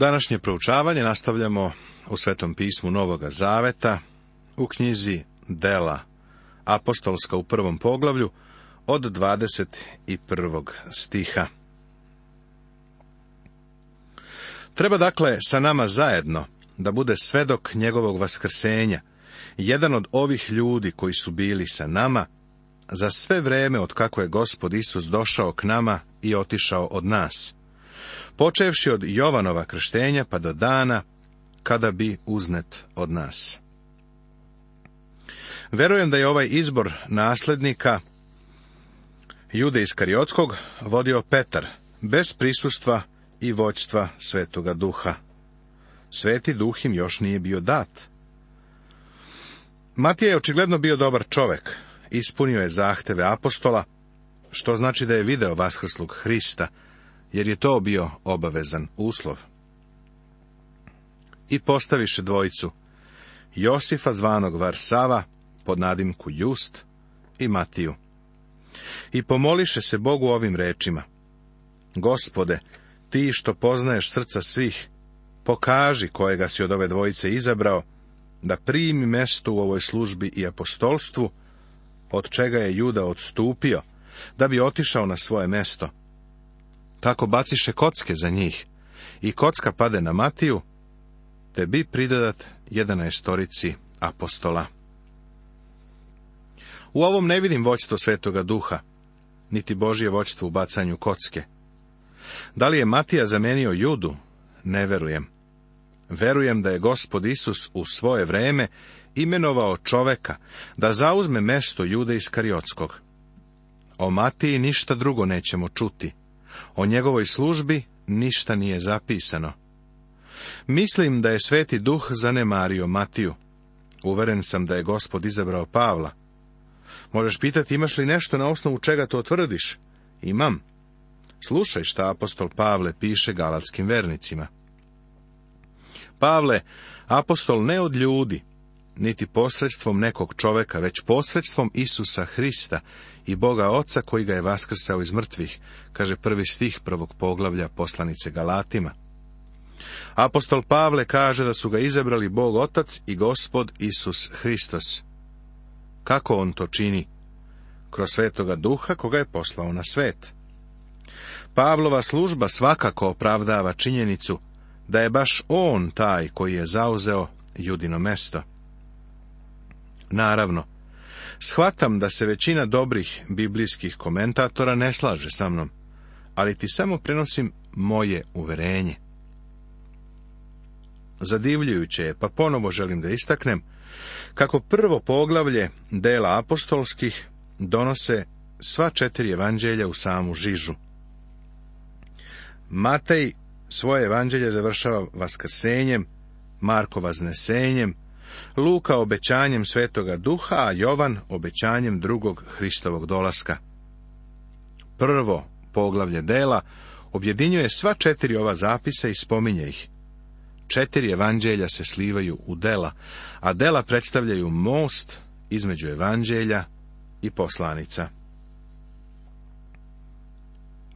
Današnje proučavanje nastavljamo u Svetom pismu Novoga Zaveta, u knjizi Dela, apostolska u prvom poglavlju, od 21. stiha. Treba dakle sa nama zajedno da bude svedok njegovog vaskrsenja, jedan od ovih ljudi koji su bili sa nama, za sve vreme od kako je gospod Isus došao k nama i otišao od nas – počevši od Jovanova krštenja pa do dana kada bi uznet od nas. Verujem da je ovaj izbor naslednika Jude Kariotskog, vodio Petar, bez prisustva i voćstva Svetoga Duha. Sveti Duh im još nije bio dat. Matija je očigledno bio dobar čovek, ispunio je zahteve apostola, što znači da je video vaskrslog Hrista, jer je to bio obavezan uslov. I postaviše dvojicu, Josifa zvanog Varsava, pod nadimku Just i Matiju. I pomoliše se Bogu ovim rečima. Gospode, ti što poznaješ srca svih, pokaži kojega si od ove dvojice izabrao, da primi mesto u ovoj službi i apostolstvu, od čega je Juda odstupio, da bi otišao na svoje mesto, tako baciše kocke za njih. I kocka pade na Matiju, te bi pridodat jedanaestorici apostola. U ovom ne vidim voćstvo svetoga duha, niti Božje voćstvo u bacanju kocke. Da li je Matija zamenio judu? Ne verujem. Verujem da je gospod Isus u svoje vreme imenovao čoveka da zauzme mesto jude iz Kariotskog. O Matiji ništa drugo nećemo čuti, o njegovoj službi ništa nije zapisano. Mislim da je sveti duh zanemario Matiju. Uveren sam da je gospod izabrao Pavla. Možeš pitati imaš li nešto na osnovu čega to tvrdiš? Imam. Slušaj šta apostol Pavle piše galatskim vernicima. Pavle, apostol ne od ljudi, niti posredstvom nekog čoveka, već posredstvom Isusa Hrista i Boga Oca koji ga je vaskrsao iz mrtvih, kaže prvi stih prvog poglavlja poslanice Galatima. Apostol Pavle kaže da su ga izabrali Bog Otac i Gospod Isus Hristos. Kako on to čini? Kroz svetoga duha koga je poslao na svet. Pavlova služba svakako opravdava činjenicu da je baš on taj koji je zauzeo judino mesto. Naravno, shvatam da se većina dobrih biblijskih komentatora ne slaže sa mnom, ali ti samo prenosim moje uverenje. Zadivljujuće je, pa ponovo želim da istaknem, kako prvo poglavlje dela apostolskih donose sva četiri evanđelja u samu žižu. Matej svoje evanđelje završava vaskrsenjem, Marko vaznesenjem, Luka obećanjem Svetoga Duha, a Jovan obećanjem drugog Hristovog dolaska. Prvo poglavlje dela objedinjuje sva četiri ova zapisa i spominje ih. Četiri evanđelja se slivaju u dela, a dela predstavljaju most između evanđelja i poslanica.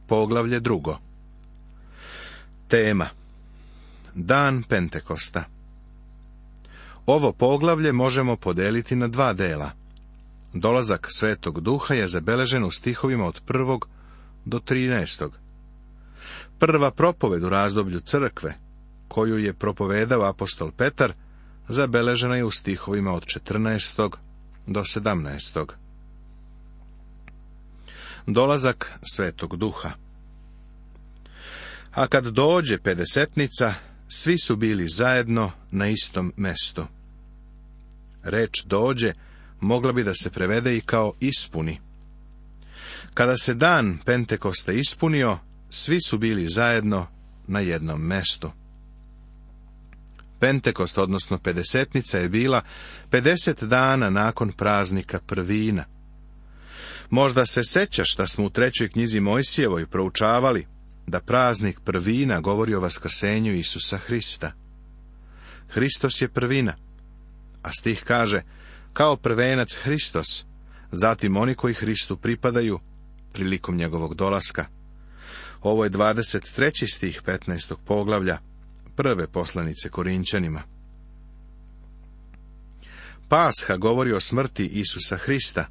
Poglavlje drugo Tema Dan Pentekosta ovo poglavlje možemo podeliti na dva dela. Dolazak Svetog Duha je zabeležen u stihovima od prvog do 13. Prva propoved u razdoblju crkve, koju je propovedao apostol Petar, zabeležena je u stihovima od 14. do 17. Dolazak Svetog Duha A kad dođe pedesetnica, svi su bili zajedno na istom mestu. Reč dođe mogla bi da se prevede i kao ispuni. Kada se dan Pentekosta ispunio, svi su bili zajedno na jednom mestu. Pentekost, odnosno pedesetnica, je bila 50 dana nakon praznika prvina. Možda se sećaš da smo u trećoj knjizi Mojsijevoj proučavali da praznik prvina govori o vaskrsenju Isusa Hrista. Hristos je prvina. A stih kaže, kao prvenac Hristos, zatim oni koji Hristu pripadaju prilikom njegovog dolaska. Ovo je 23. stih 15. poglavlja, prve poslanice Korinčanima. Pasha govori o smrti Isusa Hrista.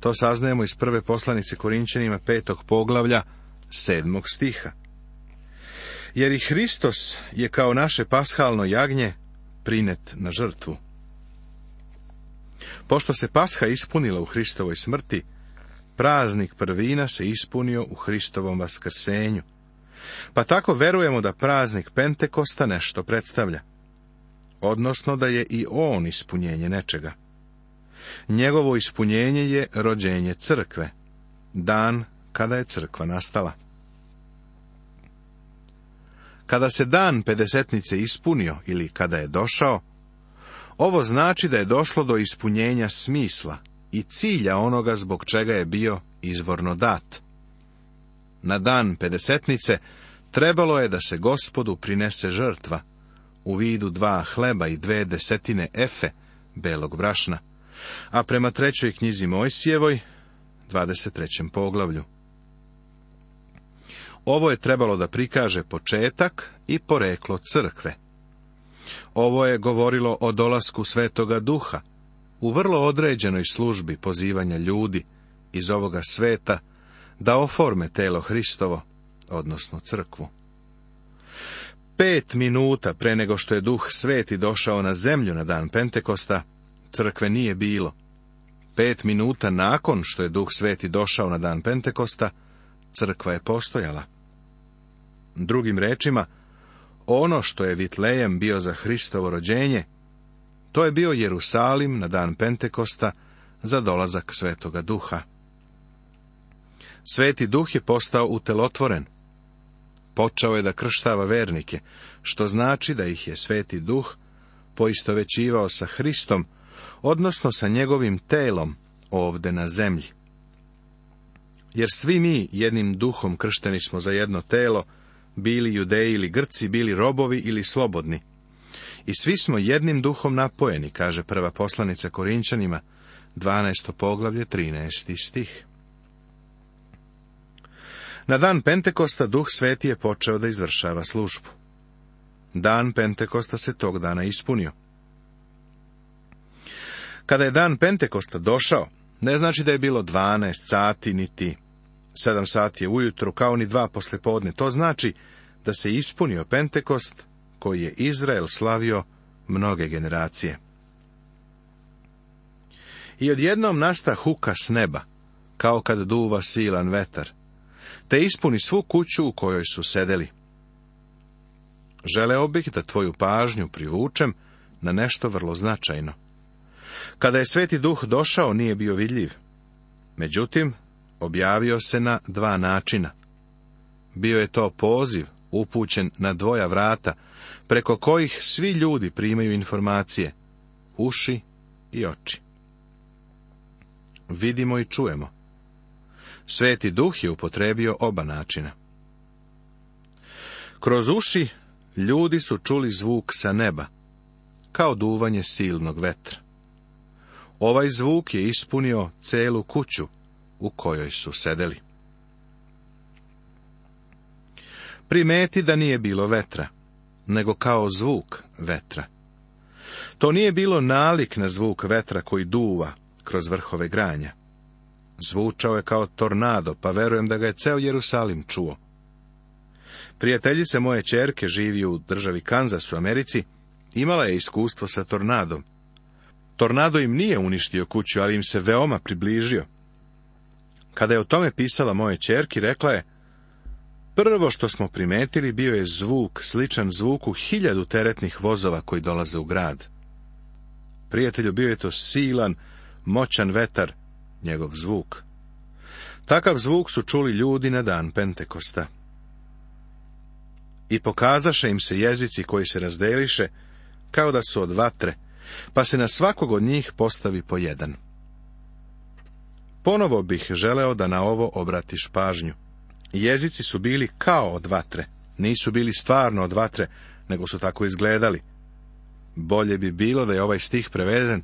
To saznajemo iz prve poslanice Korinčanima petog poglavlja, sedmog stiha. Jer i Hristos je kao naše pashalno jagnje prinet na žrtvu. Pošto se pasha ispunila u Hristovoj smrti, praznik prvina se ispunio u Hristovom vaskrsenju. Pa tako verujemo da praznik Pentekosta nešto predstavlja. Odnosno da je i on ispunjenje nečega. Njegovo ispunjenje je rođenje crkve, dan kada je crkva nastala. Kada se dan pedesetnice ispunio ili kada je došao, ovo znači da je došlo do ispunjenja smisla i cilja onoga zbog čega je bio izvorno dat. Na dan pedesetnice trebalo je da se gospodu prinese žrtva, u vidu dva hleba i dve desetine efe, belog brašna, a prema trećoj knjizi Mojsijevoj, 23. poglavlju. Ovo je trebalo da prikaže početak i poreklo crkve, ovo je govorilo o dolasku Svetoga Duha, u vrlo određenoj službi pozivanja ljudi iz ovoga sveta da oforme telo Hristovo, odnosno crkvu. Pet minuta pre nego što je Duh Sveti došao na zemlju na dan Pentekosta, crkve nije bilo. Pet minuta nakon što je Duh Sveti došao na dan Pentekosta, crkva je postojala. Drugim rečima, ono što je Vitlejem bio za Hristovo rođenje, to je bio Jerusalim na dan Pentekosta za dolazak Svetoga Duha. Sveti Duh je postao utelotvoren. Počeo je da krštava vernike, što znači da ih je Sveti Duh poistovećivao sa Hristom, odnosno sa njegovim telom ovde na zemlji. Jer svi mi jednim duhom kršteni smo za jedno telo, bili judeji ili grci, bili robovi ili slobodni. I svi smo jednim duhom napojeni, kaže prva poslanica Korinčanima, 12. poglavlje, 13. stih. Na dan Pentekosta duh sveti je počeo da izvršava službu. Dan Pentekosta se tog dana ispunio. Kada je dan Pentekosta došao, ne znači da je bilo 12 sati niti Sedam sati je ujutro, kao ni dva poslijepodne To znači da se ispunio Pentekost koji je Izrael slavio mnoge generacije. I odjednom nasta huka s neba, kao kad duva silan vetar, te ispuni svu kuću u kojoj su sedeli. Želeo bih da tvoju pažnju privučem na nešto vrlo značajno. Kada je Sveti Duh došao, nije bio vidljiv. Međutim, objavio se na dva načina. Bio je to poziv upućen na dvoja vrata, preko kojih svi ljudi primaju informacije, uši i oči. Vidimo i čujemo. Sveti duh je upotrebio oba načina. Kroz uši ljudi su čuli zvuk sa neba, kao duvanje silnog vetra. Ovaj zvuk je ispunio celu kuću u kojoj su sedeli. Primeti da nije bilo vetra, nego kao zvuk vetra. To nije bilo nalik na zvuk vetra koji duva kroz vrhove granja. Zvučao je kao tornado, pa verujem da ga je ceo Jerusalim čuo. Prijateljice moje čerke živi u državi Kanzas u Americi, imala je iskustvo sa tornadom. Tornado im nije uništio kuću, ali im se veoma približio. Kada je o tome pisala moje čerki, rekla je, prvo što smo primetili bio je zvuk, sličan zvuku hiljadu teretnih vozova koji dolaze u grad. Prijatelju bio je to silan, moćan vetar, njegov zvuk. Takav zvuk su čuli ljudi na dan Pentekosta. I pokazaše im se jezici koji se razdeliše, kao da su od vatre, pa se na svakog od njih postavi po jedan. Ponovo bih želeo da na ovo obratiš pažnju. Jezici su bili kao od vatre, nisu bili stvarno od vatre, nego su tako izgledali. Bolje bi bilo da je ovaj stih preveden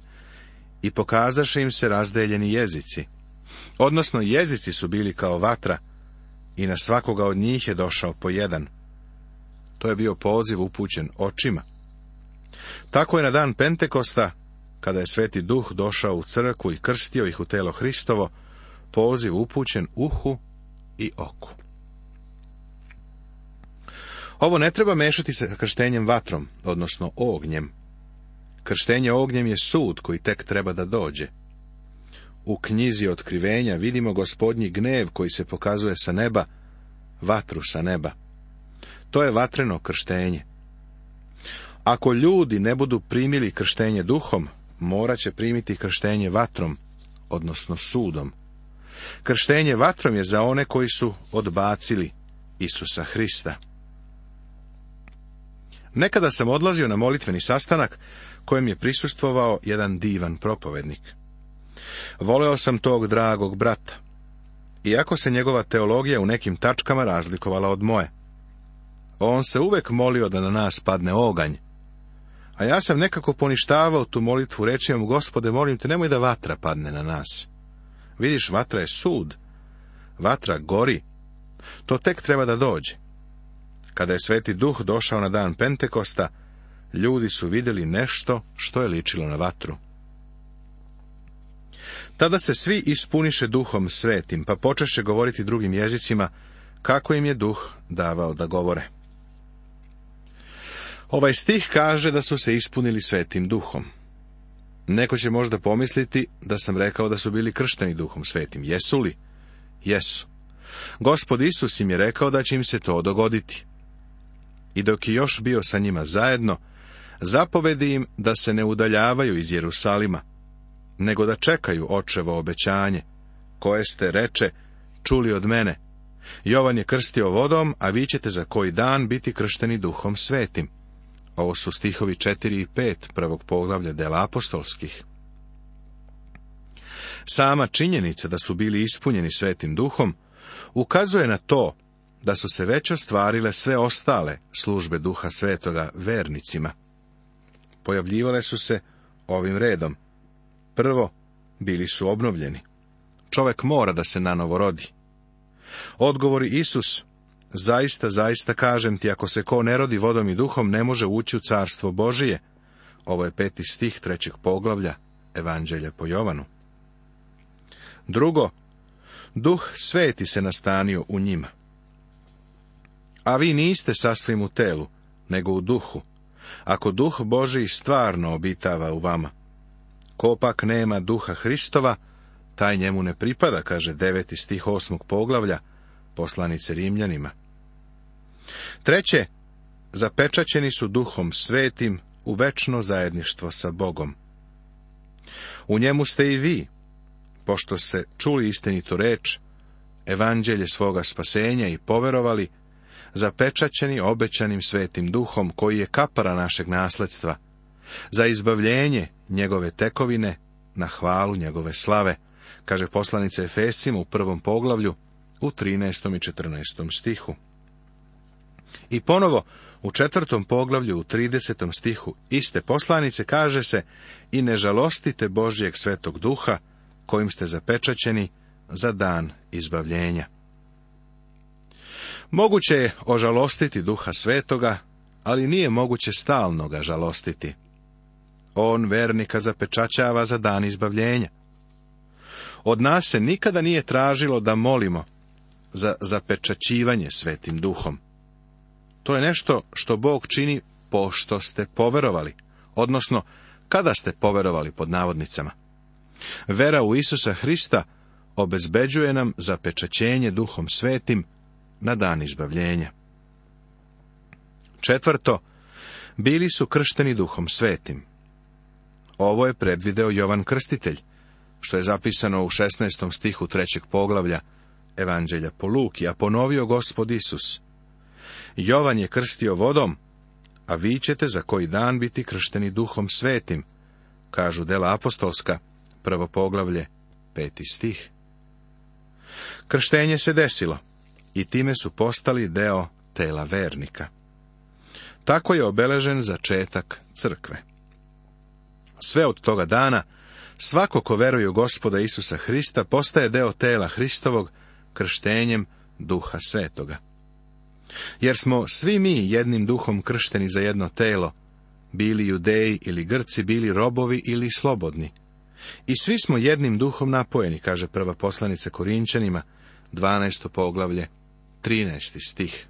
i pokazaše im se razdeljeni jezici. Odnosno, jezici su bili kao vatra i na svakoga od njih je došao po jedan. To je bio poziv upućen očima. Tako je na dan Pentekosta kada je Sveti Duh došao u crkvu i krstio ih u telo Hristovo, poziv upućen uhu i oku. Ovo ne treba mešati sa krštenjem vatrom, odnosno ognjem. Krštenje ognjem je sud koji tek treba da dođe. U knjizi otkrivenja vidimo gospodnji gnev koji se pokazuje sa neba, vatru sa neba. To je vatreno krštenje. Ako ljudi ne budu primili krštenje duhom, morat će primiti krštenje vatrom, odnosno sudom. Krštenje vatrom je za one koji su odbacili Isusa Hrista. Nekada sam odlazio na molitveni sastanak kojem je prisustvovao jedan divan propovednik. Voleo sam tog dragog brata, iako se njegova teologija u nekim tačkama razlikovala od moje. On se uvek molio da na nas padne oganj, a ja sam nekako poništavao tu molitvu, reći vam, gospode, molim te, nemoj da vatra padne na nas. Vidiš, vatra je sud. Vatra gori. To tek treba da dođe. Kada je Sveti Duh došao na dan Pentekosta, ljudi su vidjeli nešto što je ličilo na vatru. Tada se svi ispuniše duhom svetim, pa počeše govoriti drugim jezicima, kako im je duh davao da govore. Ovaj stih kaže da su se ispunili svetim duhom. Neko će možda pomisliti da sam rekao da su bili kršteni duhom svetim. Jesu li? Jesu. Gospod Isus im je rekao da će im se to dogoditi. I dok je još bio sa njima zajedno, zapovedi im da se ne udaljavaju iz Jerusalima, nego da čekaju očevo obećanje, koje ste, reče, čuli od mene. Jovan je krstio vodom, a vi ćete za koji dan biti kršteni duhom svetim. Ovo su stihovi 4 i 5 prvog poglavlja dela apostolskih. Sama činjenica da su bili ispunjeni svetim duhom ukazuje na to da su se već ostvarile sve ostale službe duha svetoga vernicima. Pojavljivale su se ovim redom. Prvo, bili su obnovljeni. Čovek mora da se nanovo rodi. Odgovori Isus Zaista, zaista kažem ti, ako se ko ne rodi vodom i duhom, ne može ući u carstvo Božije. Ovo je peti stih trećeg poglavlja Evanđelja po Jovanu. Drugo, duh sveti se nastanio u njima. A vi niste sasvim u telu, nego u duhu, ako duh Božiji stvarno obitava u vama. Ko pak nema duha Hristova, taj njemu ne pripada, kaže deveti stih osmog poglavlja poslanice Rimljanima. Treće, zapečaćeni su duhom svetim u večno zajedništvo sa Bogom. U njemu ste i vi, pošto ste čuli istinitu reč, evanđelje svoga spasenja i poverovali, zapečaćeni obećanim svetim duhom koji je kapara našeg nasledstva, za izbavljenje njegove tekovine na hvalu njegove slave, kaže poslanica Efesima u prvom poglavlju, u 13. i 14. stihu. I ponovo, u četvrtom poglavlju, u 30. stihu iste poslanice kaže se i ne žalostite Božjeg svetog duha kojim ste zapečaćeni za dan izbavljenja. Moguće je ožalostiti duha svetoga, ali nije moguće stalno ga žalostiti. On vernika zapečaćava za dan izbavljenja. Od nas se nikada nije tražilo da molimo, za zapečaćivanje svetim duhom. To je nešto što Bog čini pošto ste poverovali, odnosno kada ste poverovali pod navodnicama. Vera u Isusa Hrista obezbeđuje nam zapečaćenje duhom svetim na dan izbavljenja. Četvrto, bili su kršteni duhom svetim. Ovo je predvideo Jovan Krstitelj, što je zapisano u 16. stihu trećeg poglavlja evanđelja po Luki, a ponovio gospod Isus. Jovan je krstio vodom, a vi ćete za koji dan biti kršteni duhom svetim, kažu dela apostolska, prvo poglavlje, peti stih. Krštenje se desilo i time su postali deo tela vernika. Tako je obeležen začetak crkve. Sve od toga dana, svako ko veruje u gospoda Isusa Hrista, postaje deo tela Hristovog krštenjem duha svetoga. Jer smo svi mi jednim duhom kršteni za jedno telo, bili judeji ili grci, bili robovi ili slobodni. I svi smo jednim duhom napojeni, kaže prva poslanica Korinčanima, 12. poglavlje, 13. stih.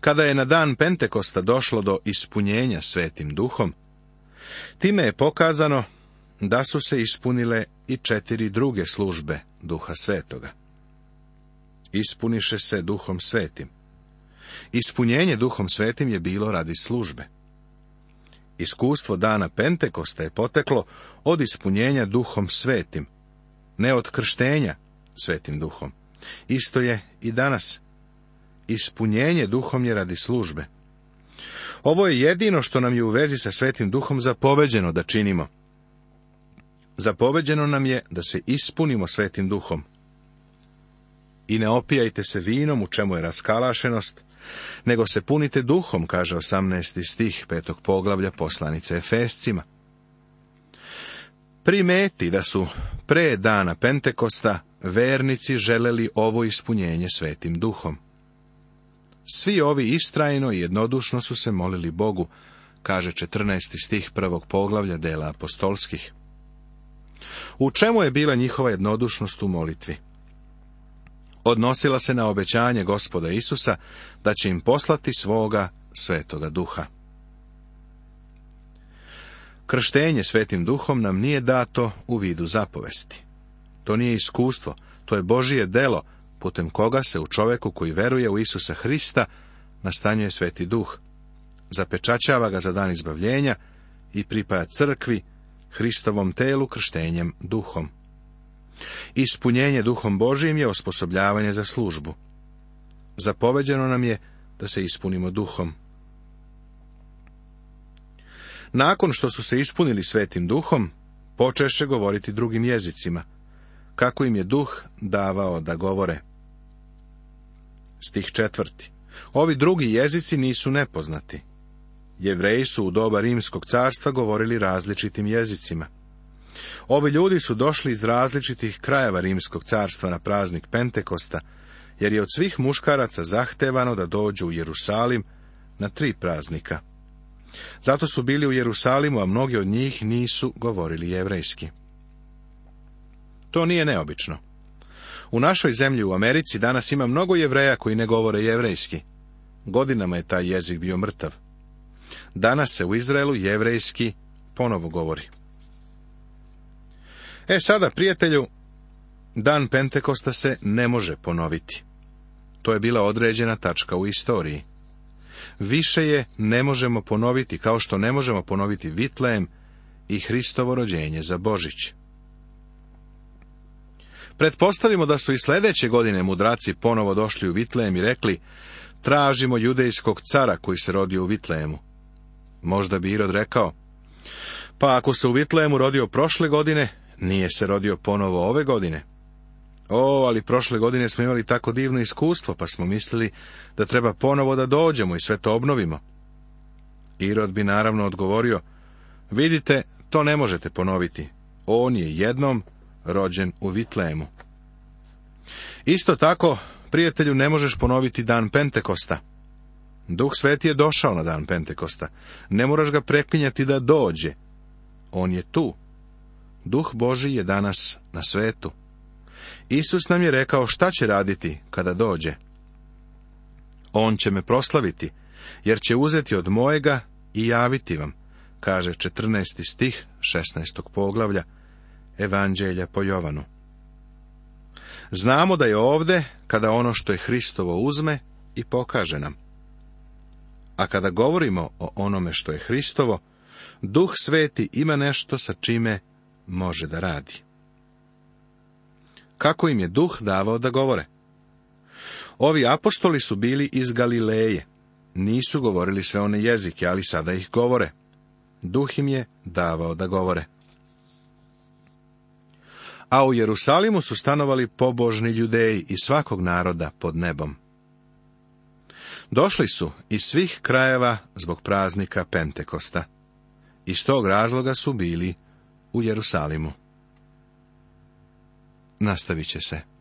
Kada je na dan Pentekosta došlo do ispunjenja svetim duhom, time je pokazano da su se ispunile i četiri druge službe duha svetoga. Ispuniše se duhom svetim. Ispunjenje duhom svetim je bilo radi službe. Iskustvo dana Pentekosta je poteklo od ispunjenja duhom svetim, ne od krštenja svetim duhom. Isto je i danas. Ispunjenje duhom je radi službe. Ovo je jedino što nam je u vezi sa svetim duhom zapoveđeno da činimo. Zapoveđeno nam je da se ispunimo svetim duhom. I ne opijajte se vinom u čemu je raskalašenost, nego se punite duhom, kaže 18. stih petog poglavlja poslanice Efescima. Primeti da su pre dana Pentekosta vernici želeli ovo ispunjenje svetim duhom. Svi ovi istrajno i jednodušno su se molili Bogu, kaže 14. stih prvog poglavlja dela apostolskih. U čemu je bila njihova jednodušnost u molitvi? Odnosila se na obećanje gospoda Isusa da će im poslati svoga svetoga duha. Krštenje svetim duhom nam nije dato u vidu zapovesti. To nije iskustvo, to je Božije delo, putem koga se u čoveku koji veruje u Isusa Hrista nastanjuje sveti duh, zapečaćava ga za dan izbavljenja i pripaja crkvi Hristovom telu krštenjem duhom. Ispunjenje duhom Božijim je osposobljavanje za službu. Zapoveđeno nam je da se ispunimo duhom. Nakon što su se ispunili svetim duhom, počeše govoriti drugim jezicima, kako im je duh davao da govore. Stih četvrti. Ovi drugi jezici nisu nepoznati. Jevreji su u doba Rimskog carstva govorili različitim jezicima. Ovi ljudi su došli iz različitih krajeva Rimskog carstva na praznik Pentekosta, jer je od svih muškaraca zahtevano da dođu u Jerusalim na tri praznika. Zato su bili u Jerusalimu, a mnogi od njih nisu govorili jevrejski. To nije neobično. U našoj zemlji u Americi danas ima mnogo jevreja koji ne govore jevrejski. Godinama je taj jezik bio mrtav. Danas se u Izraelu jevrejski ponovo govori. E sada, prijatelju, dan Pentekosta se ne može ponoviti. To je bila određena tačka u istoriji. Više je ne možemo ponoviti, kao što ne možemo ponoviti Vitlejem i Hristovo rođenje za Božić. Pretpostavimo da su i sljedeće godine mudraci ponovo došli u Vitlejem i rekli, tražimo judejskog cara koji se rodio u Vitlejemu. Možda bi Irod rekao, pa ako se u Vitlejemu rodio prošle godine, nije se rodio ponovo ove godine. O, ali prošle godine smo imali tako divno iskustvo, pa smo mislili da treba ponovo da dođemo i sve to obnovimo. Irod bi naravno odgovorio, vidite, to ne možete ponoviti. On je jednom rođen u Vitlemu. Isto tako, prijatelju, ne možeš ponoviti dan Pentekosta. Duh Sveti je došao na dan Pentekosta. Ne moraš ga preklinjati da dođe. On je tu. Duh Boži je danas na svetu. Isus nam je rekao šta će raditi kada dođe. On će me proslaviti, jer će uzeti od mojega i javiti vam, kaže 14. stih 16. poglavlja Evanđelja po Jovanu. Znamo da je ovde kada ono što je Hristovo uzme i pokaže nam. A kada govorimo o onome što je Hristovo, Duh Sveti ima nešto sa čime može da radi. Kako im je Duh davao da govore? Ovi apostoli su bili iz Galileje. Nisu govorili sve one jezike, ali sada ih govore. Duh im je davao da govore. A u Jerusalimu su stanovali pobožni ljudeji i svakog naroda pod nebom. Došli su iz svih krajeva zbog praznika Pentekosta. Iz tog razloga su bili u Jerusalimu. Nastavit će se.